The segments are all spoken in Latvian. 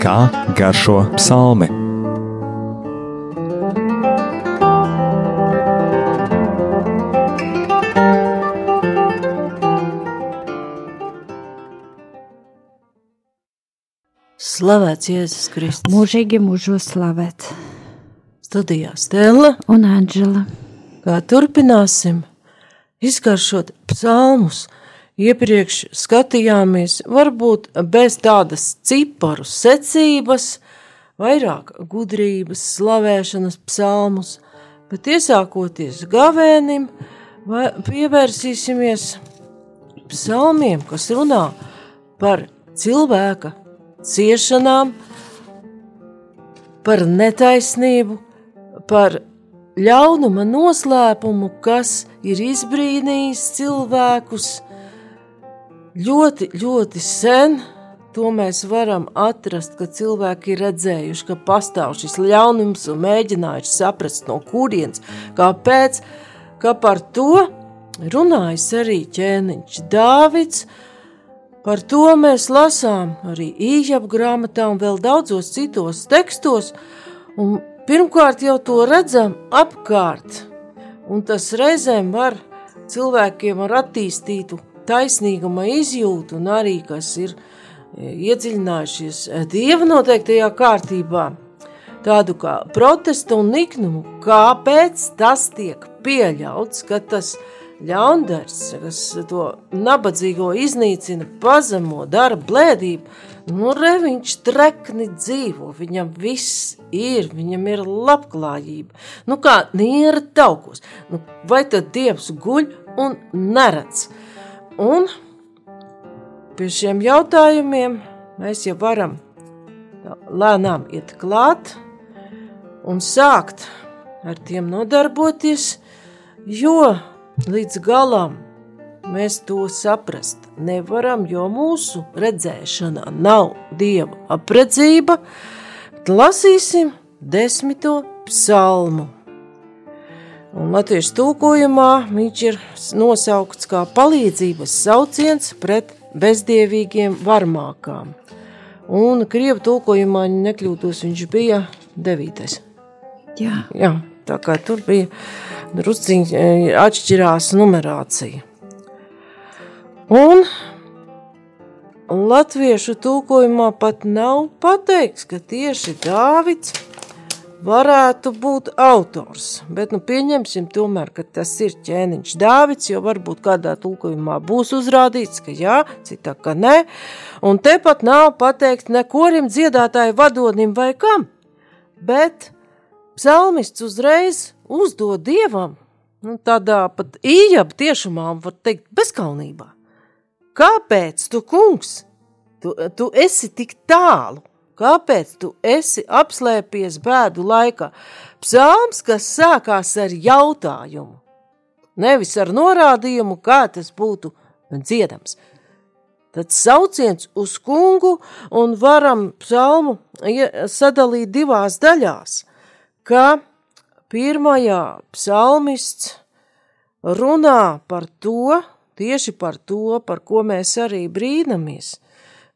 Kā garšo psalmi? Slavēts Jēzus Kristus. Mūžīgi mūžos slavēt. Studijā Stela un Anģela. Kā turpināsim izgaršot psalmus. Iepriekš skatījāmies varbūt bez tādas ciparu secības, vairāk gudrības, slavēšanas psalmus, bet iesākoties gavēnim, pievērsīsimies psalmiem, kas runā par cilvēka ciešanām, par netaisnību, par ļaunuma noslēpumu, kas ir izbrīnījis cilvēkus ļoti, ļoti sen. To mēs varam atrast, ka cilvēki ir redzējuši, ka pastāv šis ļaunums un mēģinājuši saprast, no kurienes, kāpēc, ka par to runājas arī ķēniņš Dāvids, Par to mēs lasām arī īņķa grāmatā un vēl daudzos citos tekstos. Pirmkārt jau to redzam apkārt, un tas reizēm var cilvēkiem ar attīstītu taisnīguma izjūtu, un arī kas ir e, iedziļinājušies dieva noteiktajā kārtībā, tādu kā protestu un niknumu, kāpēc tas tiek pieļauts, ka tas ļaundars, kas to nabadzīgo iznīcina, pazemo, dara blēdību, nu re viņš trekni dzīvo, viņam viss ir, viņam ir labklājība. Nu kā niera taukos, nu vai tad Dievs guļ un neredz? Un pie šiem jautājumiem mēs jau varam lēnām iet klāt un sākt ar tiem nodarboties, jo līdz galam mēs to saprast nevaram, jo mūsu redzēšanā nav dieva apredzība. Lasīsim desmito psalmu. Un latviešu tūkojumā viņš ir nosaukts kā palīdzības sauciens pret bezdievīgiem varmākām. Un krievu tūkojumā nekļūtos viņš bija devītais. Jā. Jā, tā kā tur bija drusciņi e, atšķirās numerācija. Un latviešu tūkojumā pat nav pateikts, ka tieši Dāvids varētu būt autors, bet nu pieņemsim tomēr, ka tas ir ķēniņš Dāvids, jo varbūt kādā tulkojumā būs uzrādīts, ka jā, citā ka nē, un tepat nav pateikts nekorim dziedātāju vadonim vai kam, bet psalmists uzreiz uzdod dievam, nu, tādā pat ījaba tiešumā, var teikt, bezkalnībā. Kāpēc tu, kungs, tu, tu esi tik tālu? Kāpēc tu esi apslēpies bēdu laikā? Psalms, kas sākās ar jautājumu, nevis ar norādījumu, kā tas būtu dziedams. Tad sauciens uz kungu un varam psalmu sadalīt divās daļās, ka Pirmajā psalmists runā par to, tieši par to, par ko mēs arī brīnamies,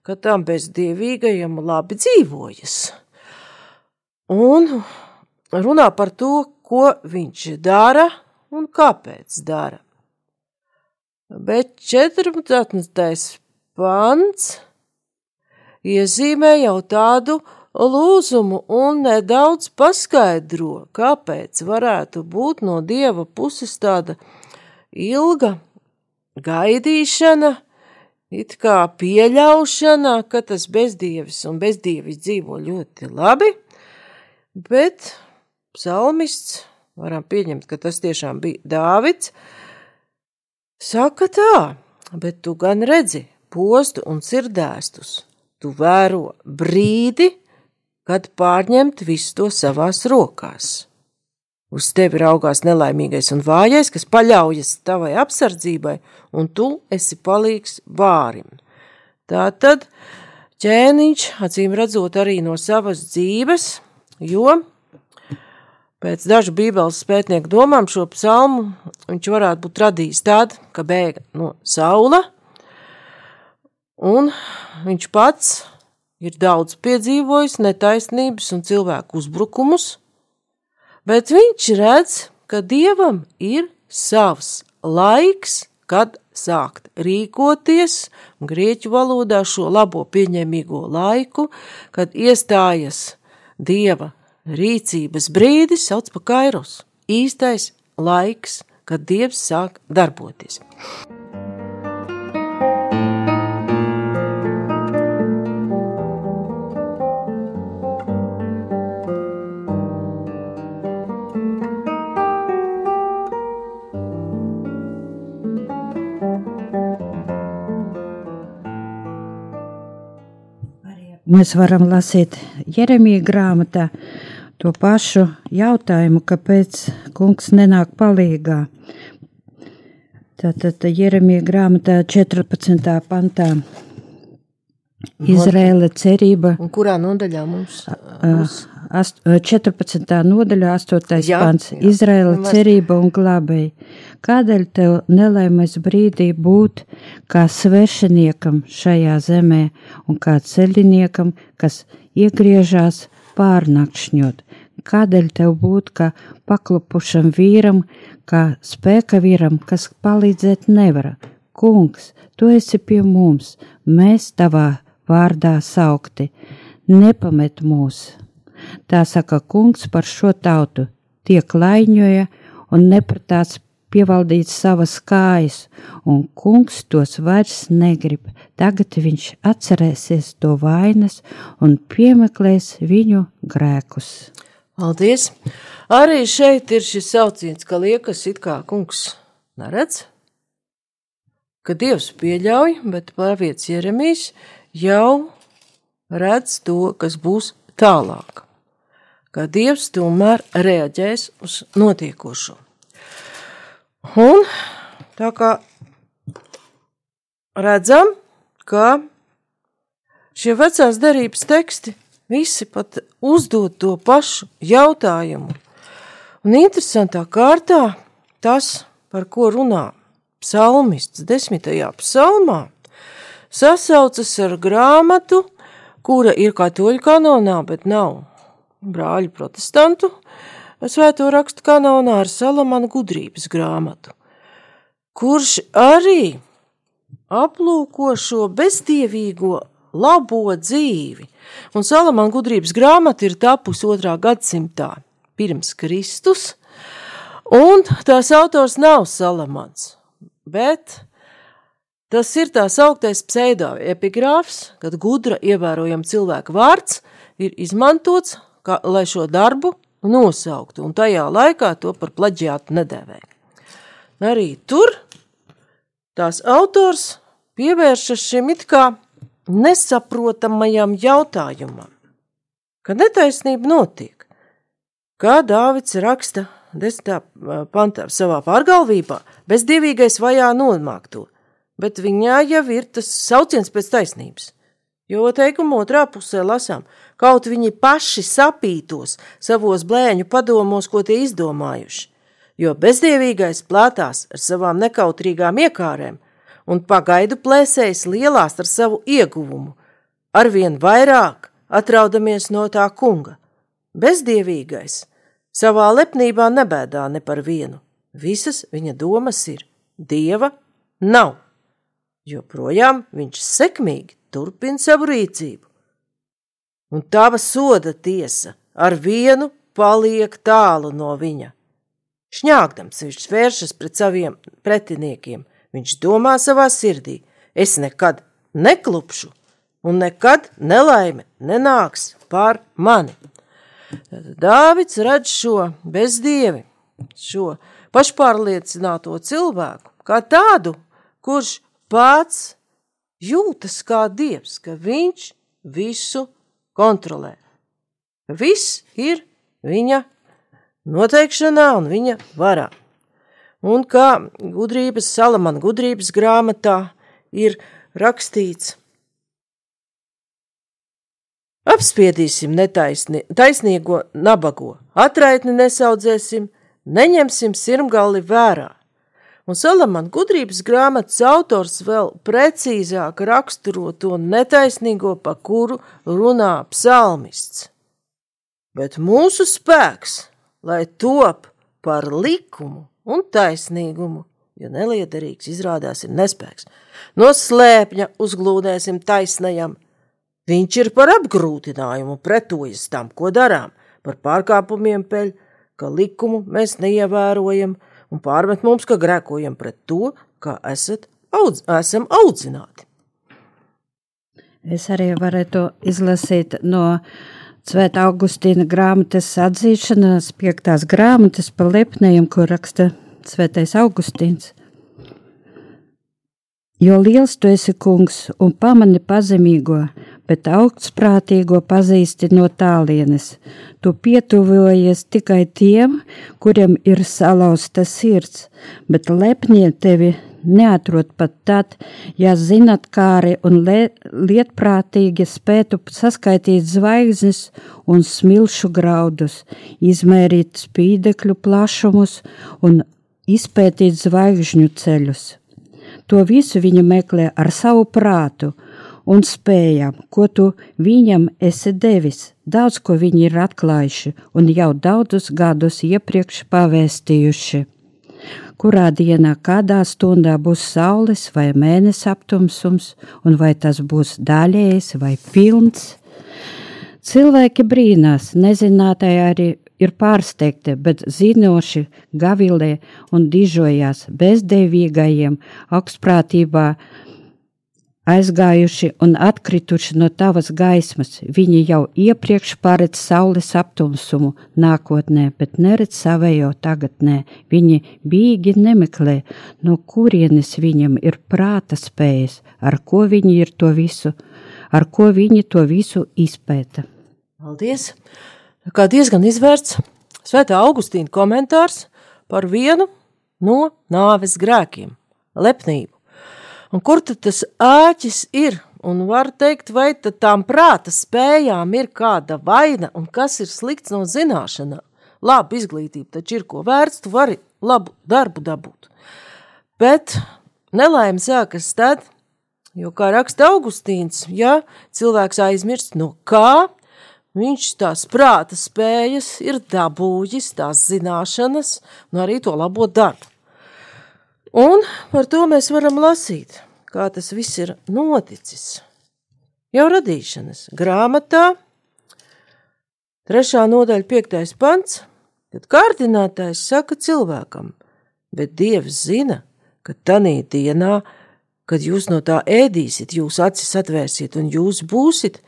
ka tam bezdievīgajam labi dzīvojas. Un runā par to, ko viņš dara un kāpēc dara. Bet 14. pants iezīmē jau tādu lūzumu un nedaudz paskaidro, kāpēc varētu būt no dieva puses tāda ilga gaidīšana, it kā pieļaušana, ka tas bezdievis un bezdievis dzīvo ļoti labi, bet psalmists, varam pieņemt, ka tas tiešām bija Dāvids, saka tā, bet tu gan redzi postu un sirdēstus, tu vēro brīdi, kad pārņemt visu to savās rokās. Uz tevi raugās nelaimīgais un vājais, kas paļaujas tavai apsardzībai, un tu esi palīgs vārim. Tā tad ķēniņš, acīm redzot arī no savas dzīves, jo pēc dažu bībeles pētnieku domām šo psalmu viņš varētu būt radījis tādu, ka bēga no saula, Un viņš pats ir daudz piedzīvojis netaisnības un cilvēku uzbrukumus, bet viņš redz, ka dievam ir savs laiks, kad sākt rīkoties, grieķu valodā šo labo pieņemīgo laiku, kad iestājas dieva rīcības brīdis, sauc par kairos, īstais laiks, kad dievs sāk darboties. Mēs varam lasīt Jeremija grāmatā to pašu jautājumu, kāpēc kungs nenāk palīgā. Tātad Jeremija grāmatā 14. pantā Izrēla cerība. Un kurā nodaļā mums? Ast, 14. nodaļā, 8. Jā, pants. Nemaz- cerība un glābēji. Kādēļ tev nelaimes brīdī būt kā svešiniekam šajā zemē un kā ceļiniekam, kas iegriežās pārnakšņot? Kādēļ tev būt kā paklupušam vīram, kā spēka vīram, kas palīdzēt nevar? Kungs, tu esi pie mums, mēs tavā vārdā saukti. Nepamet mūs, Tā saka kungs par šo tautu, tiek laiņoja un neprātāts pievaldīt savas kājas, un kungs tos vairs negrib. Tagad viņš atcerēsies to vainas un piemeklēs viņu grēkus. Paldies! Arī šeit ir šis sauciens, ka liekas, it kā kungs neredz, ka dievs pieļauj, bet pravietis Jeremijs jau redz to, kas būs tālāk. Ka dievs tomēr reaģēs uz notiekošo. Un tā kā redzam, ka šie vecās derības teksti visi pat uzdod to pašu jautājumu. Un interesantā kārtā tas, par ko runā psalmists desmitajā psalmā, sasaucas ar grāmatu, kura ir katoļu kanonā, bet nav brāļu protestantu svēto rakstu kanonā ar Salamana gudrības grāmatu, kurš arī aplūko šo bezdievīgo labo dzīvi. Un Salamana gudrības grāmata ir tapusi otrā gadsimtā pirms Kristus, un tās autors nav Salamans, bet tas ir tās augtais pseidoepigrāfs, kad gudra ievērojama cilvēka vārds ir izmantots, kā, lai šo darbu nosauktu, un tajā laikā to par plaģiātu nedēvēja. Arī tur tās autors pievēršas šim it kā nesaprotamajam jautājumam, ka netaisnība notiek. Kā Dāvids raksta 10. pantā savā pārgalvībā, bezdīvīgais vajā nomākto, bet viņā jau ir tas sauciens pēc taisnības. Jo teikuma otrā pusē lasām, kaut viņi paši sapītos savos blēņu padomos, ko tie izdomājuši, jo bezdievīgais plātās ar savām nekautrīgām iekārēm un pagaidu plēsējas lielās ar savu ieguvumu, arvien vairāk atraudamies no tā kunga. Bezdievīgais savā lepnībā nebēdā ne par vienu, visas viņa domas ir, dieva nav, joprojām viņš sekmīgi turpina savu rīcību. Un tava soda tiesa ar vienu paliek tālu no viņa. Šņāgdams viņš vēršas pret saviem pretiniekiem, viņš domā savā sirdī, es nekad neklupšu, un nekad nelaime nenāks pār mani. Dāvids redz šo bezdievi, šo pašpārliecināto cilvēku, kā tādu, kurš pats jūtas kā dievs, ka viņš visu kontrolē. Viss ir viņa noteikšanā un viņa varā. Un kā gudrības, Salamana gudrības grāmatā ir rakstīts, apspiedīsim netaisni, taisnīgo nabago, atraitni nesaudzēsim, neņemsim sirmgalli vērā. Un Salamana gudrības grāmatas autors vēl precīzāk raksturo to netaisnīgo, pa kuru runā psalmists. Bet mūsu spēks, lai top par likumu un taisnīgumu, jo neliederīgs izrādās ir nespēks. No slēpņa uzglūdēsim taisnajam. Viņš ir par apgrūtinājumu, pretojas tam, ko darām, par pārkāpumiem peļ, ka likumu mēs neievērojam, un pārmet mums, ka grēkojam pret to, kā esat audz, esam audzināti. Es arī varētu izlasīt no Svētā Augustīna grāmatas atzīšanās, piektās grāmatas par lepnējiem, ko raksta Svētais Augustīns. Jo liels tu esi kungs un pamani pazemīgo, bet augstprātīgo pazīsti no tālienes. Tu pietuvojies tikai tiem, kuriem ir salauzta sirds, bet lepnie tevi neatrod pat tad, ja zinatkāri un lietprātīgi spētu saskaitīt zvaigznes un smilšu graudus, izmērīt spīdekļu plašumus un izpētīt zvaigžņu ceļus. To visu viņa meklē ar savu prātu, un spējām, ko tu viņam esi devis. Daudz ko viņi ir atklājuši un jau daudzus gadus iepriekš pavēstījuši. Kurā dienā, kādā stundā būs saules vai mēnesis aptumsums, un vai tas būs daļējs vai pilns. Cilvēki brīnās, nezinātāji arī ir pārsteigti, bet zinoši gavilē un dižojās bezdevīgajiem augstprātībā aizgājuši un atkrituši no tavas gaismas. Viņi jau iepriekš paredz saules aptumsumu nākotnē, bet neredz savējo tagadnē. Viņi bīgi nemeklē, no kurienes viņam ir prāta spējas, ar ko viņi ir to visu, ar ko viņi to visu izpēta. Paldies! Kā diezgan izvērts Svētā Augustīna komentārs par vienu no nāves grēkiem - lepnību. Un kur tad tas āķis ir? Un var teikt, vai tām prāta spējām ir kāda vaina un kas ir slikts no zināšanām. Labi, izglītība taču ir ko vērts, tu vari labu darbu dabūt. Bet nelaime sākas tad, jo, kā raksta Augustīns, ja cilvēks aizmirst, no kā viņš tās prāta spējas ir dabūjis, tās zināšanas, un arī to labo darbu. Un par to mēs varam lasīt, kā tas viss ir noticis. Jau radīšanas grāmatā, trešā nodaļa, piektais pants, kad kārdinātājs saka cilvēkam, bet Dievs zina, ka tanī dienā, kad jūs no tā ēdīsiet, jūs acis atvērsiet un jūs būsiet,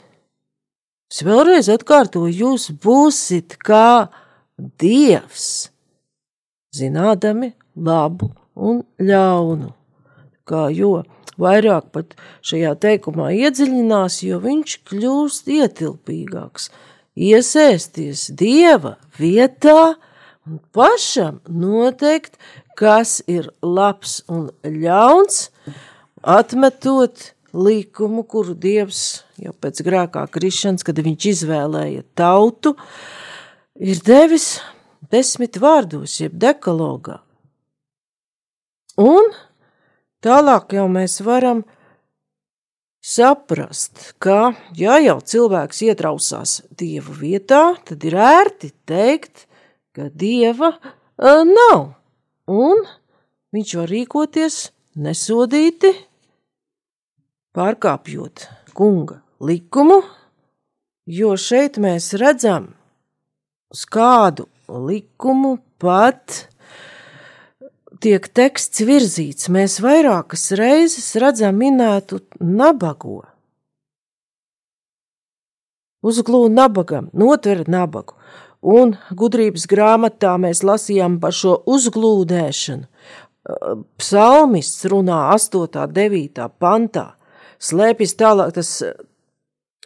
es vēlreiz atkārtoju, jūs būsiet kā Dievs, zinādami labu un ļaunu. Kā jo vairāk pat šajā teikumā iedziļinās, jo viņš kļūst ietilpīgāks, iesēsties dieva vietā un pašam noteikt, kas ir labs un ļauns, atmetot likumu, kuru dievs jau pēc grēkā krišanas, kad viņš izvēlēja tautu, ir devis desmit vārdos, jeb dekalogā. Un tālāk jau mēs varam saprast, ka, ja jau cilvēks ietrausās dieva vietā, tad ir ērti teikt, ka dieva uh, nav, un viņš var rīkoties nesodīti, pārkāpjot kunga likumu, jo šeit mēs redzam, uz kādu likumu pat tiek teksts virzīts, mēs vairākas reizes redzam minētu nabago. Uzglūda nabagam, notver nabagu, un gudrības grāmatā mēs lasījām par šo uzglūdēšanu. Psalmists runā 8. un 9. pantā, slēpjas tālāk tas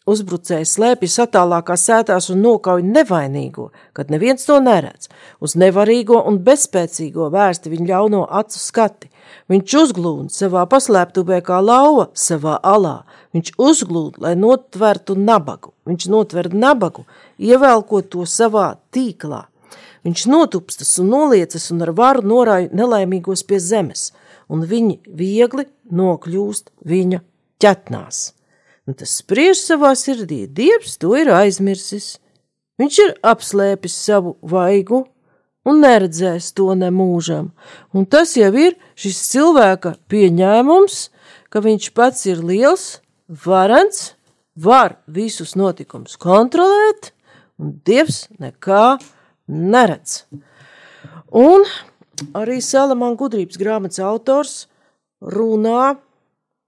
Uzbrucējs slēpjas attālākās sētās un nokauj nevainīgo, kad neviens to neredz. Uz nevarīgo un bezspēcīgo vērsti viņa ļauno acu skati. Viņš uzglūda savā paslēptuvē kā lauva savā alā. Viņš uzglūda, lai notvertu nabagu. Viņš notver nabagu, ievelkot to savā tīklā. viņš notupstas un noliecas un ar varu norāja nelaimīgos pie zemes, un viņi viegli nokļūst viņa ķetnās. Un tas spriež savā sirdī, Dievs to ir aizmirsis. Viņš ir apslēpis savu vaigu un neredzēs to nemūžam. Un tas jau ir šis cilvēka pieņēmums, ka viņš pats ir liels, varants, var visus notikumus kontrolēt, un Dievs nekā neredz. Un arī Salamāna gudrības grāmatas autors runā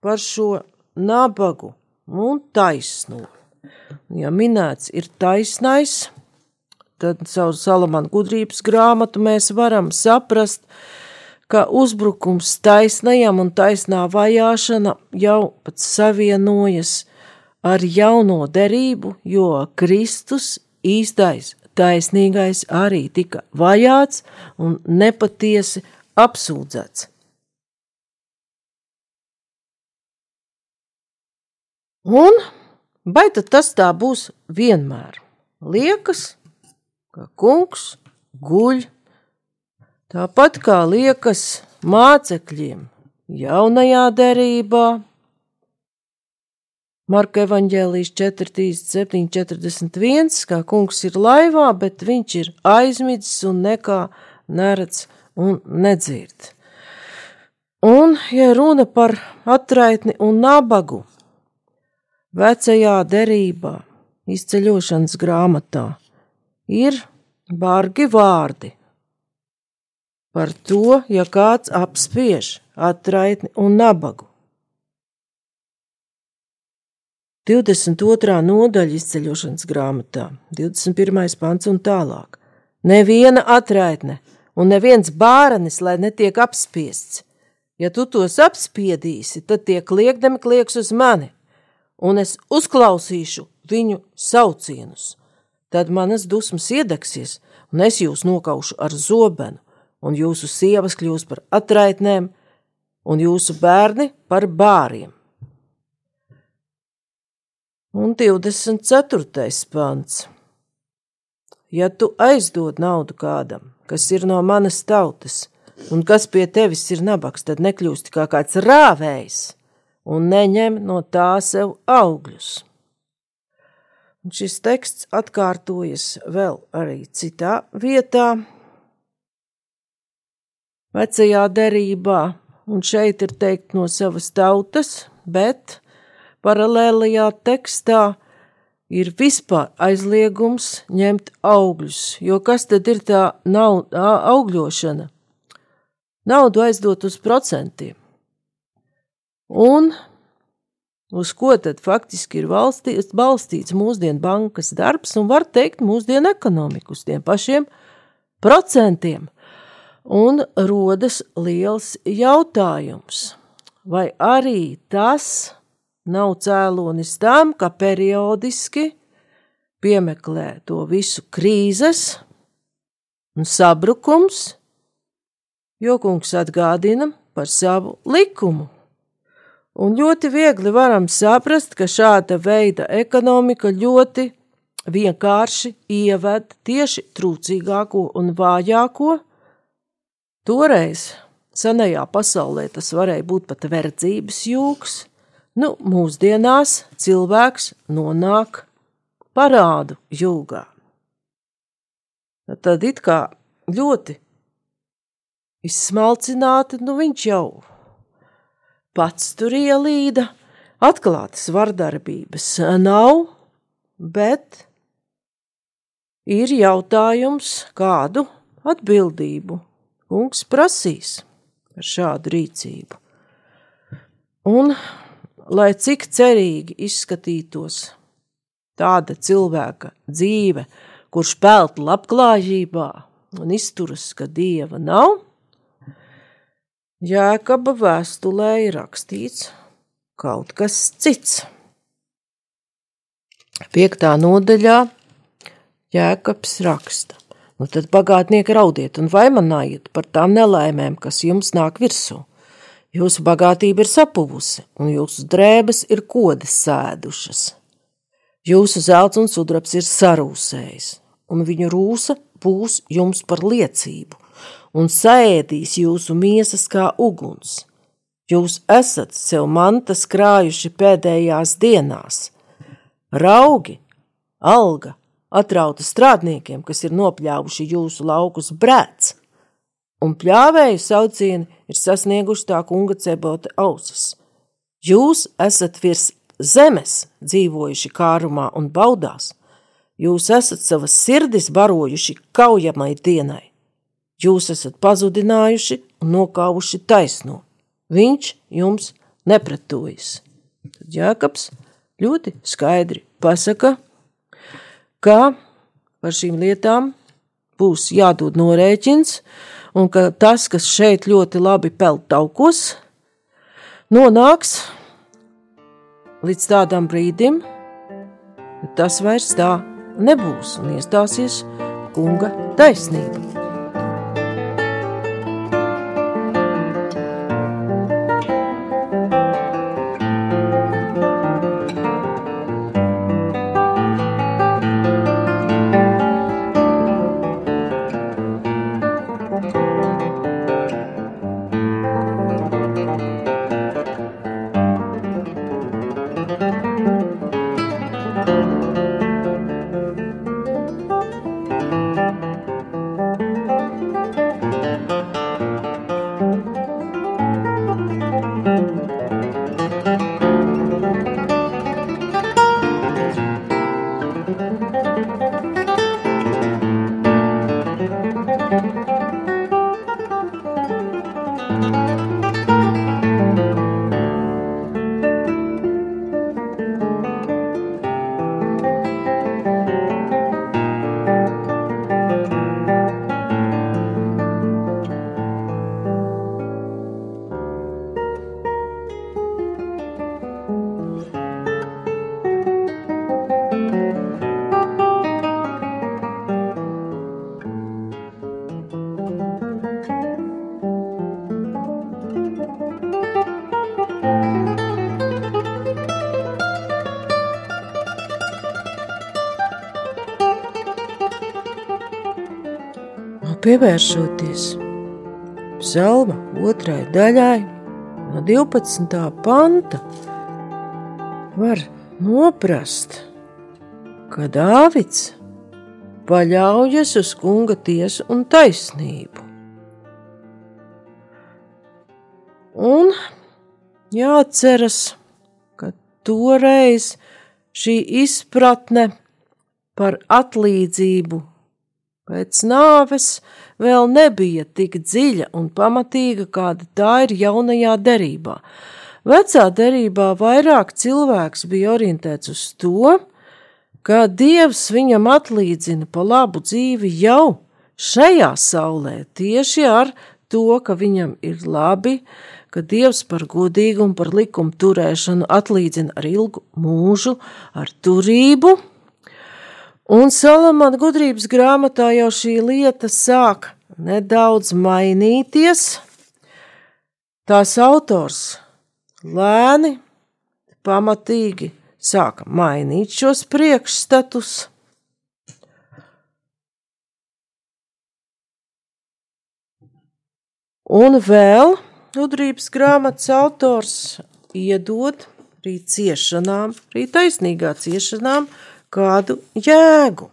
par šo nabagu un taisno. Ja minēts ir taisnais, tad caur Salamāna gudrības grāmatu mēs varam saprast, ka uzbrukums taisnajam un taisnā vajāšana jau pat savienojas ar jauno derību, jo Kristus īstais taisnīgais arī tika vajāts un nepatiesi apsūdzēts. Un vai tas tā būs vienmēr? Liekas, ka kungs guļ, tāpat kā liekas mācekļiem jaunajā derībā. Marka evanģēlijas 47, 41, kā kungs ir laivā, bet viņš ir aizmidzis un nekā neredz un nedzird. Un, ja runa par atraitni un nabagu, vecajā derībā, izceļošanas grāmatā, ir bargi vārdi par to, ja kāds apspiež atraitni un nabagu. 22. nodaļa izceļošanas grāmatā, 21. pants un tālāk. Neviena atraitne un neviens bāranis, lai netiek apspiests. Ja tu tos apspiedīsi, tad tie kliegdami klieks uz mani, un es uzklausīšu viņu saucienus. Tad manas dusmas iedegsies, un es jūs nokaušu ar zobenu, un jūsu sievas kļūs par atraitnēm, un jūsu bērni par bāriem. Un 24. pants. Ja tu aizdod naudu kādam, kas ir no manas tautas, un kas pie tevis ir nabaks, tad nekļūsti kā kāds rāvējs un neņem no tā sev augļus. Un šis teksts atkārtojas vēl arī citā vietā, vecajā derībā, un šeit ir teikt no savas tautas, bet paralēlajā tekstā ir vispār aizliegums ņemt augļus, jo kas tad ir tā nav augļošana? Naudu aizdot uz procentiem. Un uz ko tad faktiski ir valstīts, balstīts mūsdienu bankas darbs un var teikt mūsdienu ekonomiku uz tiem pašiem procentiem. Un rodas liels jautājums, vai arī tas nav cēlonis tam, ka periodiski piemeklē to visu krīzes un sabrukums, jo kungs atgādina par savu likumu Un ļoti viegli varam saprast, ka šāda veida ekonomika ļoti vienkārši ieved tieši trūcīgāko un vājāko. Toreiz senajā pasaulē tas varēja būt pat verdzības jūgs, nu, mūsdienās cilvēks nonāk parādu jūgā. Tad it kā ļoti izsmalcināti, nu viņš jau pats tur ielīda, atklātas vardarbības nav, bet ir jautājums, kādu atbildību kungs prasīs par šādu rīcību. Un, lai cik cerīgi izskatītos tāda cilvēka dzīve, kurš pelt labklājībā un izturas, ka dieva nav, Jēkaba vēstulē ir rakstīts kaut kas cits. Piektā nodaļā Jēkabs raksta. Nu tad bagātnieki raudiet un vaimanājiet par tām nelaimēm, kas jums nāk virsū. Jūsu bagātība ir sapuvusi, un jūsu drēbes ir kodas sēdušas. Jūsu zelts un sudrabs ir sarūsējis, un viņu rūsa pūs jums par liecību un saēdīs jūsu miesas kā uguns. Jūs esat sev mantas krājuši pēdējās dienās. Raugi, alga, atrauta strādniekiem, kas ir nopļāvuši jūsu laukus brēc, un pļāvēju saucieni ir sasnieguši tā kunga cebota ausis. Jūs esat virs zemes dzīvojuši kārumā un baudās, jūs esat savas sirdis barojuši kaujamai dienai. Jūs esat pazudinājuši un nokāvuši taisno. Viņš jums nepretojas. Tad Jākaps ļoti skaidri pasaka, ka par šīm lietām būs jādod norēķins, un ka tas, kas šeit ļoti labi peld taukos, nonāks līdz tādam brīdim, ka tas vairs tā nebūs un iestāsies kunga taisnība. Pievēršoties psalma otrai daļai no 12. panta, var noprast, ka Dāvids paļaujas uz kunga tiesu un taisnību. Un jāatceras, ka toreiz šī izpratne par atlīdzību Pēc nāves vēl nebija tik dziļa un pamatīga, kāda tā ir jaunajā derībā. Vecā derībā vairāk cilvēks bija orientēts uz to, ka Dievs viņam atlīdzina pa labu dzīvi jau šajā saulē, tieši ar to, ka viņam ir labi, ka Dievs par godīgu un par likumu turēšanu atlīdzina ar ilgu mūžu, ar turību Un Salamana gudrības grāmatā jau šī lieta sāk nedaudz mainīties. Tās autors lēni, pamatīgi sāka mainīt šos priekšstatus. Un vēl gudrības grāmatas autors iedod arī ciešanām, arī taisnīgā ciešanām, kādu jēgu,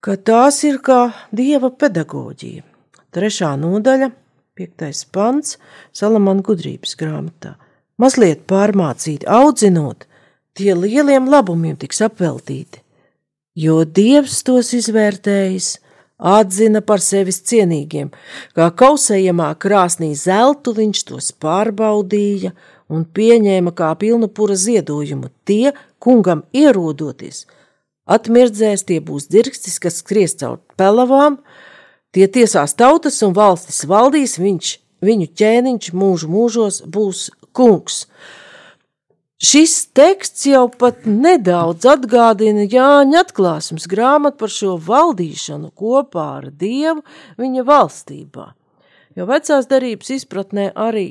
ka tās ir kā dieva pedagoģija. Trešā nodaļa, piektais pants, Salamana gudrības grāmatā. Mazliet pārmācīt, audzinot, tie lieliem labumiem tiks apveltīti, jo dievs tos izvērtējis, atzina par sevis cienīgiem, kā kausējamā krāsnī zeltu viņš tos pārbaudīja un pieņēma kā pilnu pura ziedojumu tie, kungam ierodoties. Atmirdzēs tie būs dirkstis, kas skries caur pelavām, tie tiesās tautas un valstis valdīs, viņš, viņu ķēniņš mūžu mūžos būs kungs. Šis teksts jau pat nedaudz atgādina Jāņa atklāsmes grāmatu par šo valdīšanu kopā ar Dievu viņa valstībā. Jo vecās darības izpratnē arī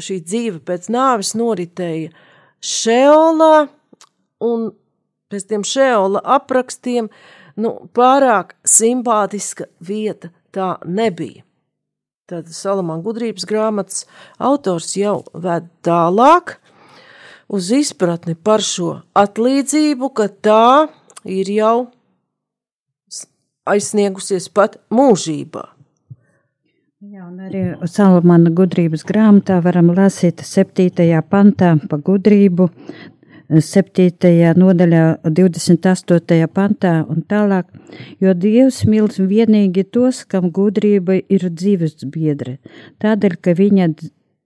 šī dzīve pēc nāves noritēja Šeolā, un pēc tiem šeola aprakstiem nu, pārāk simpātiska vieta tā nebija. Tad Salamāna gudrības grāmatas autors jau ved tālāk uz izpratni par šo atlīdzību, ka tā ir jau aizsniegusies pat mūžībā. Jā, un arī Salamana gudrības grāmatā varam lasīt 7. pantā pa gudrību, 7. nodaļā, 28. pantā un tālāk, jo Dievs mīl vienīgi tos, kam gudrība ir dzīves biedre, tādēļ, ka viņa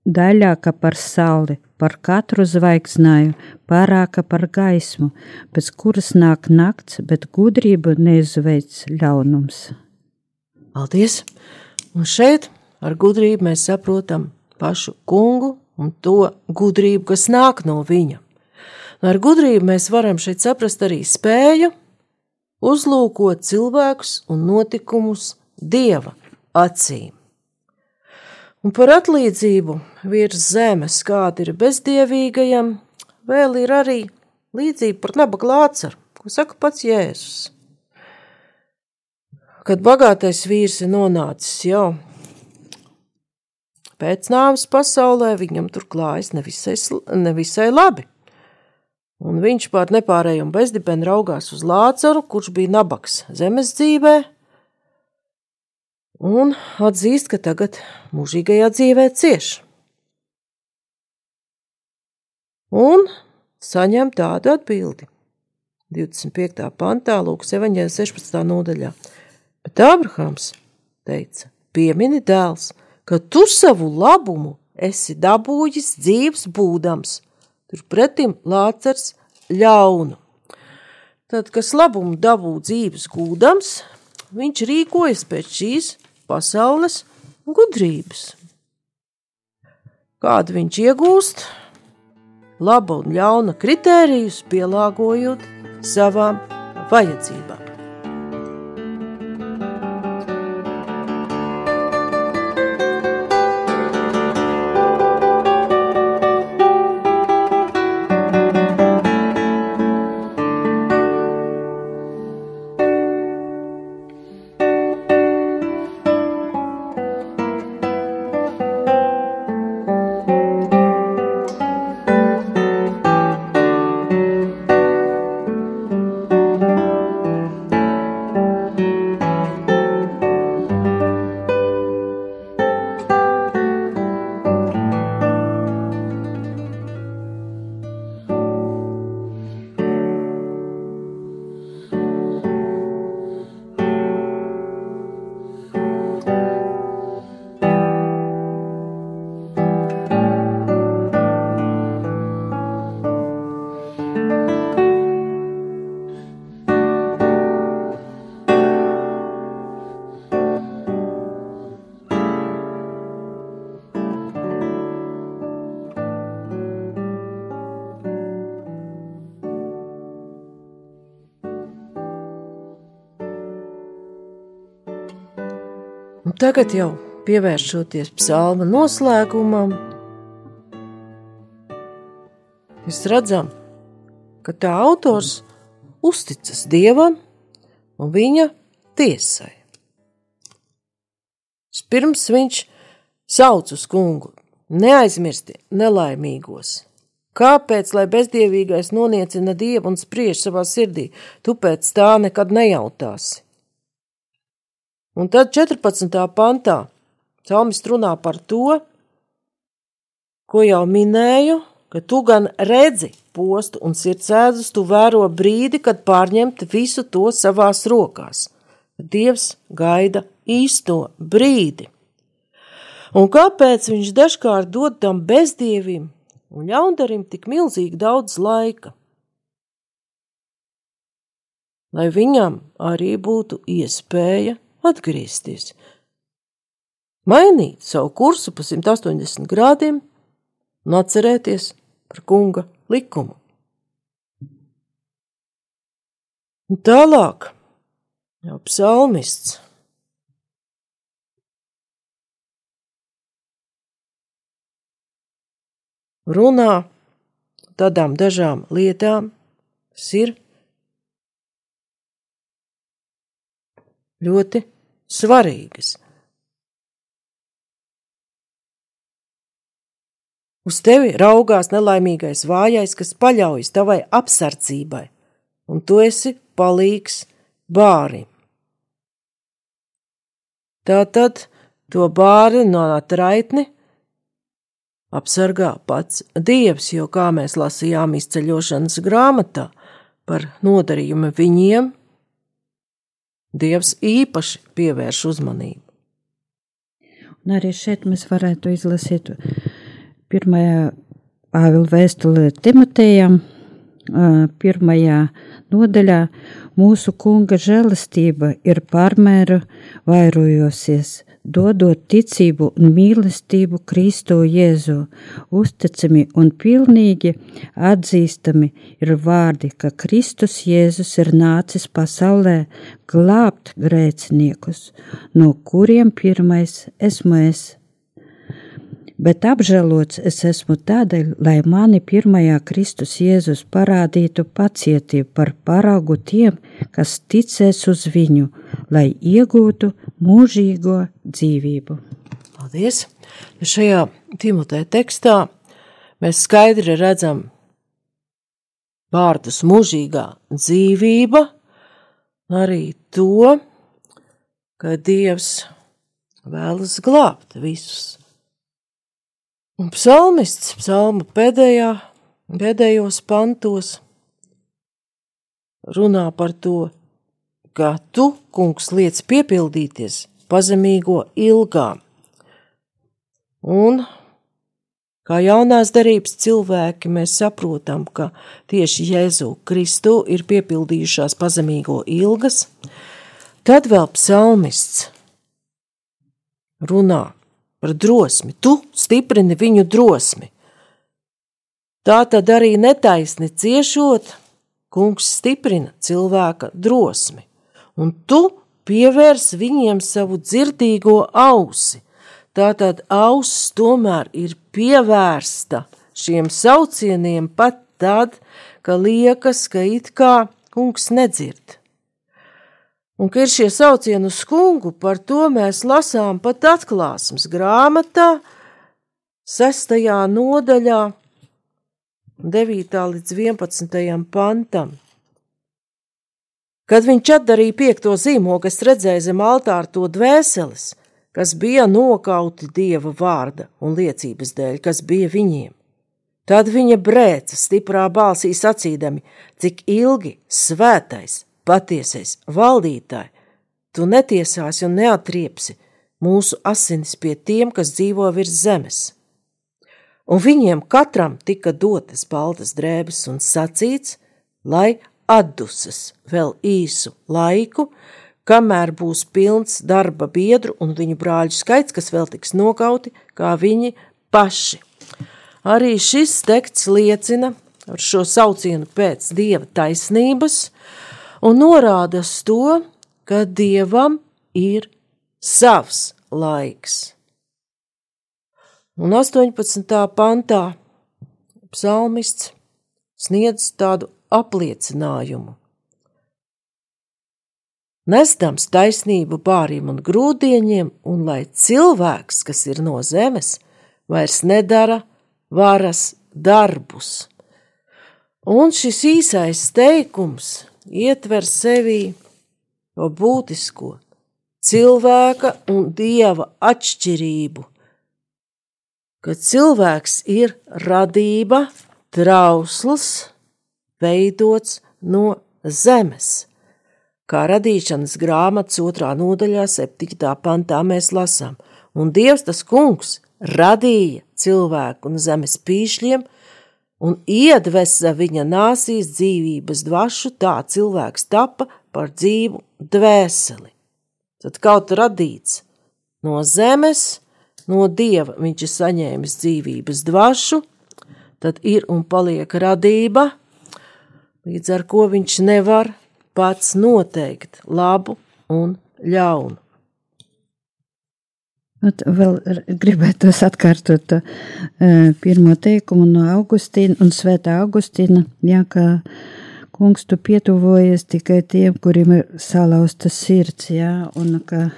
daļāka par sauli, par katru zvaigznāju, pārāka par gaismu, pēc kuras nāk nakts, bet gudrību neizveic ļaunums. Paldies! Un šeit ar gudrību mēs saprotam pašu kungu un to gudrību, kas nāk no viņa. Nu, ar gudrību mēs varam šeit saprast arī spēju uzlūkot cilvēkus un notikumus dieva acīm. Un par atlīdzību virs zemes, kāda ir bezdievīgajam, vēl ir arī līdzība par nabaga lācaru, ko saka pats Jēzus. Kad bagātais vīrs ir nonācis jau pēc nāves pasaulē, viņam tur klājas nevisai, nevisai labi un viņš pār nepārējumu bezdibeni raugās uz Lācaru, kurš bija nabaks zemes dzīvē, un atzīst, ka tagad mūžīgajā dzīvē cieš. Un saņem tādu atbildi. 25. pantā, Lūkas evaņģēlē 16. nodaļā. Bet Abrahams teica, piemini dēls, ka tu savu labumu esi dabūjis dzīves būdams, turpretim lācars ļaunu. Tad, kas labumu dabū dzīves gūdams, viņš rīkojas pēc šīs pasaules gudrības. Kādu viņš iegūst? Laba un ļauna kritērijus pielāgojot savām vajadzībām. Tagad jau pievēršoties psalma noslēgumam, mēs redzam, ka tā autors uzticas dievam un viņa tiesai. Pirms viņš sauc uz kungu, neaizmirsti nelaimīgos. Kāpēc, lai bezdievīgais noniecina dievu un spriež savā sirdī, tu pēc tā nekad nejautāsi? Un tad 14. pantā psalmists runā par to, ko jau minēju, ka tu gan redzi postu un sirdsēdus, tu vēro brīdi, kad pārņemt visu to savās rokās. Dievs gaida īsto brīdi. Un kāpēc viņš dažkārt dod tam bezdievim un ļaundarim tik milzīgi daudz laika? Lai viņam arī būtu iespēja atgriezties, mainīt savu kursu pa 180 grādiem un atcerēties par kunga likumu. Un tālāk jau psalmists. Runā tādām dažām lietām, kas ir ļoti svarīgas. Uz tevi raugās nelaimīgais vājais, kas paļaujas tavai apsardzībai, un tu esi palīgs bārim. Tātad to bāri no atraitni apsargā pats Dievs, jo, kā mēs lasījām izceļošanas grāmatā par nodarījumu viņiem, Dievs īpaši pievērš uzmanību. Un arī šeit mēs varētu izlasīt pirmajā Pāvila vēstulē Timotejam, pirmajā nodaļā mūsu kunga žēlastība ir pārmēra vairojosies, dodot ticību un mīlestību Kristo Jēzu. Uzticami un pilnīgi atzīstami ir vārdi, ka Kristus Jēzus ir nācis pasaulē glābt grēciniekus, no kuriem pirmais esmu es bet apžēlots es esmu tādēļ, lai mani pirmajā Kristus Jēzus parādītu pacietību par paraugu tiem, kas ticēs uz viņu, lai iegūtu mūžīgo dzīvību. Paldies! Šajā Timotē tekstā mēs skaidri redzam vārdus mūžīgā dzīvība, arī to, ka Dievs vēlas glābt visus Un psalmists psalma pēdējā, pēdējos pantos runā par to, ka tu, kungs, liec piepildīties pazemīgo ilgām. Un kā jaunās darības cilvēki, mēs saprotam, ka tieši Jēzu Kristu ir piepildījušās pazemīgo ilgas, tad vēl psalmists runā par drosmi. Tu stiprini viņu drosmi. Tā tad arī netaisni ciešot, kungs stiprina cilvēka drosmi, un tu pievērs viņiem savu dzirdīgo ausi. Tātad auss tomēr ir pievērsta šiem saucieniem pat tad, ka liekas, ka it kā kungs nedzird. Un, ka ir šie saucieni uz kungu, par to mēs lasām pat atklāsmes grāmatā, sestajā nodaļā, 9. līdz 11. pantam. Kad viņš atdarīja piekto zīmogu, es redzēju zem altāra to dvēseles, kas bija nokauti dieva vārda un liecības dēļ, kas bija viņiem. Tad viņa brēca stiprā balsī sacīdami, cik ilgi svētais, patiesais valdītāji, tu netiesāsi un neatriepsi mūsu asinis pie tiem, kas dzīvo virs zemes. Un viņiem katram tika dotas baltas drēbes un sacīts, lai atdusas vēl īsu laiku, kamēr būs pilns darba biedru un viņu brāļu skaits, kas vēl tiks nokauti, kā viņi paši. Arī šis teksts liecina ar šo saucienu pēc dieva taisnības, un norāda to, ka dievam ir savs laiks. Un 18. pantā psalmists sniedz tādu apliecinājumu. Nesdams taisnību bāriem un grūdieņiem, un lai cilvēks, kas ir no zemes, vairs nedara varas darbus. Un šis īsais teikums ietver sevī to būtisko cilvēka un dieva atšķirību, ka cilvēks ir radība, trausls, veidots no zemes. Kā radīšanas grāmatas otrā nodaļā, septītā pantā mēs lasām, un Dievs tas kungs radīja cilvēku un zemes pīšļiem, un iedvesa viņa nāsīs dzīvības dvašu, tā cilvēks tapa par dzīvu dvēseli. Tad kaut radīts no zemes, no dieva viņš ir saņēmis dzīvības dvašu, tad ir un paliek radība, līdz ar ko viņš nevar pats noteikt labu un ļaunu. At vēl gribētu atkārtot to uh, pirmo teikumu no Augustīna un Svētā Augustīna, jā, ka Kungs, tu pietuvojies tikai tiem, kuriem ir salauzta sirds, jā, un ka,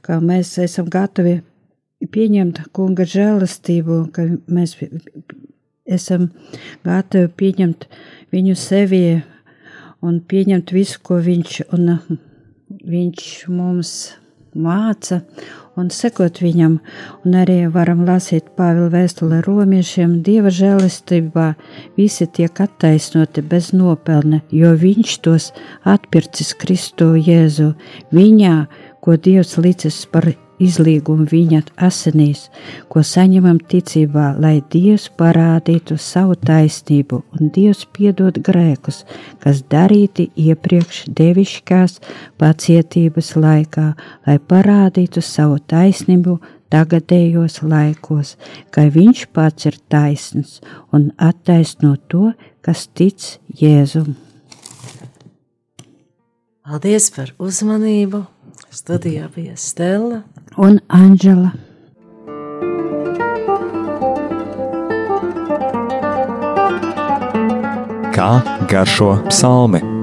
ka mēs esam gatavi pieņemt kunga žēlastību, ka mēs esam gatavi pieņemt viņu sevi un pieņemt visu, ko viņš, un, viņš mums māca un sekot viņam, un arī varam lasīt Pāvila vēstulē romiešiem, Dieva žēlistībā visi tiek attaisnoti bez nopelne, jo viņš tos atpircis Kristu Jēzu, viņā, ko Dievs licis par izlīgumu viņa asinīs, ko saņemam ticībā, lai Dievs parādītu savu taisnību un Dievs piedod grēkus, kas darīti iepriekš devišķās pacietības laikā, lai parādītu savu taisnību tagadējos laikos, ka viņš pats ir taisns un attaisno to, kas tic Jēzum. Paldies par uzmanību! Studijā bija Stela un Anģela. Kā garšo psalmi?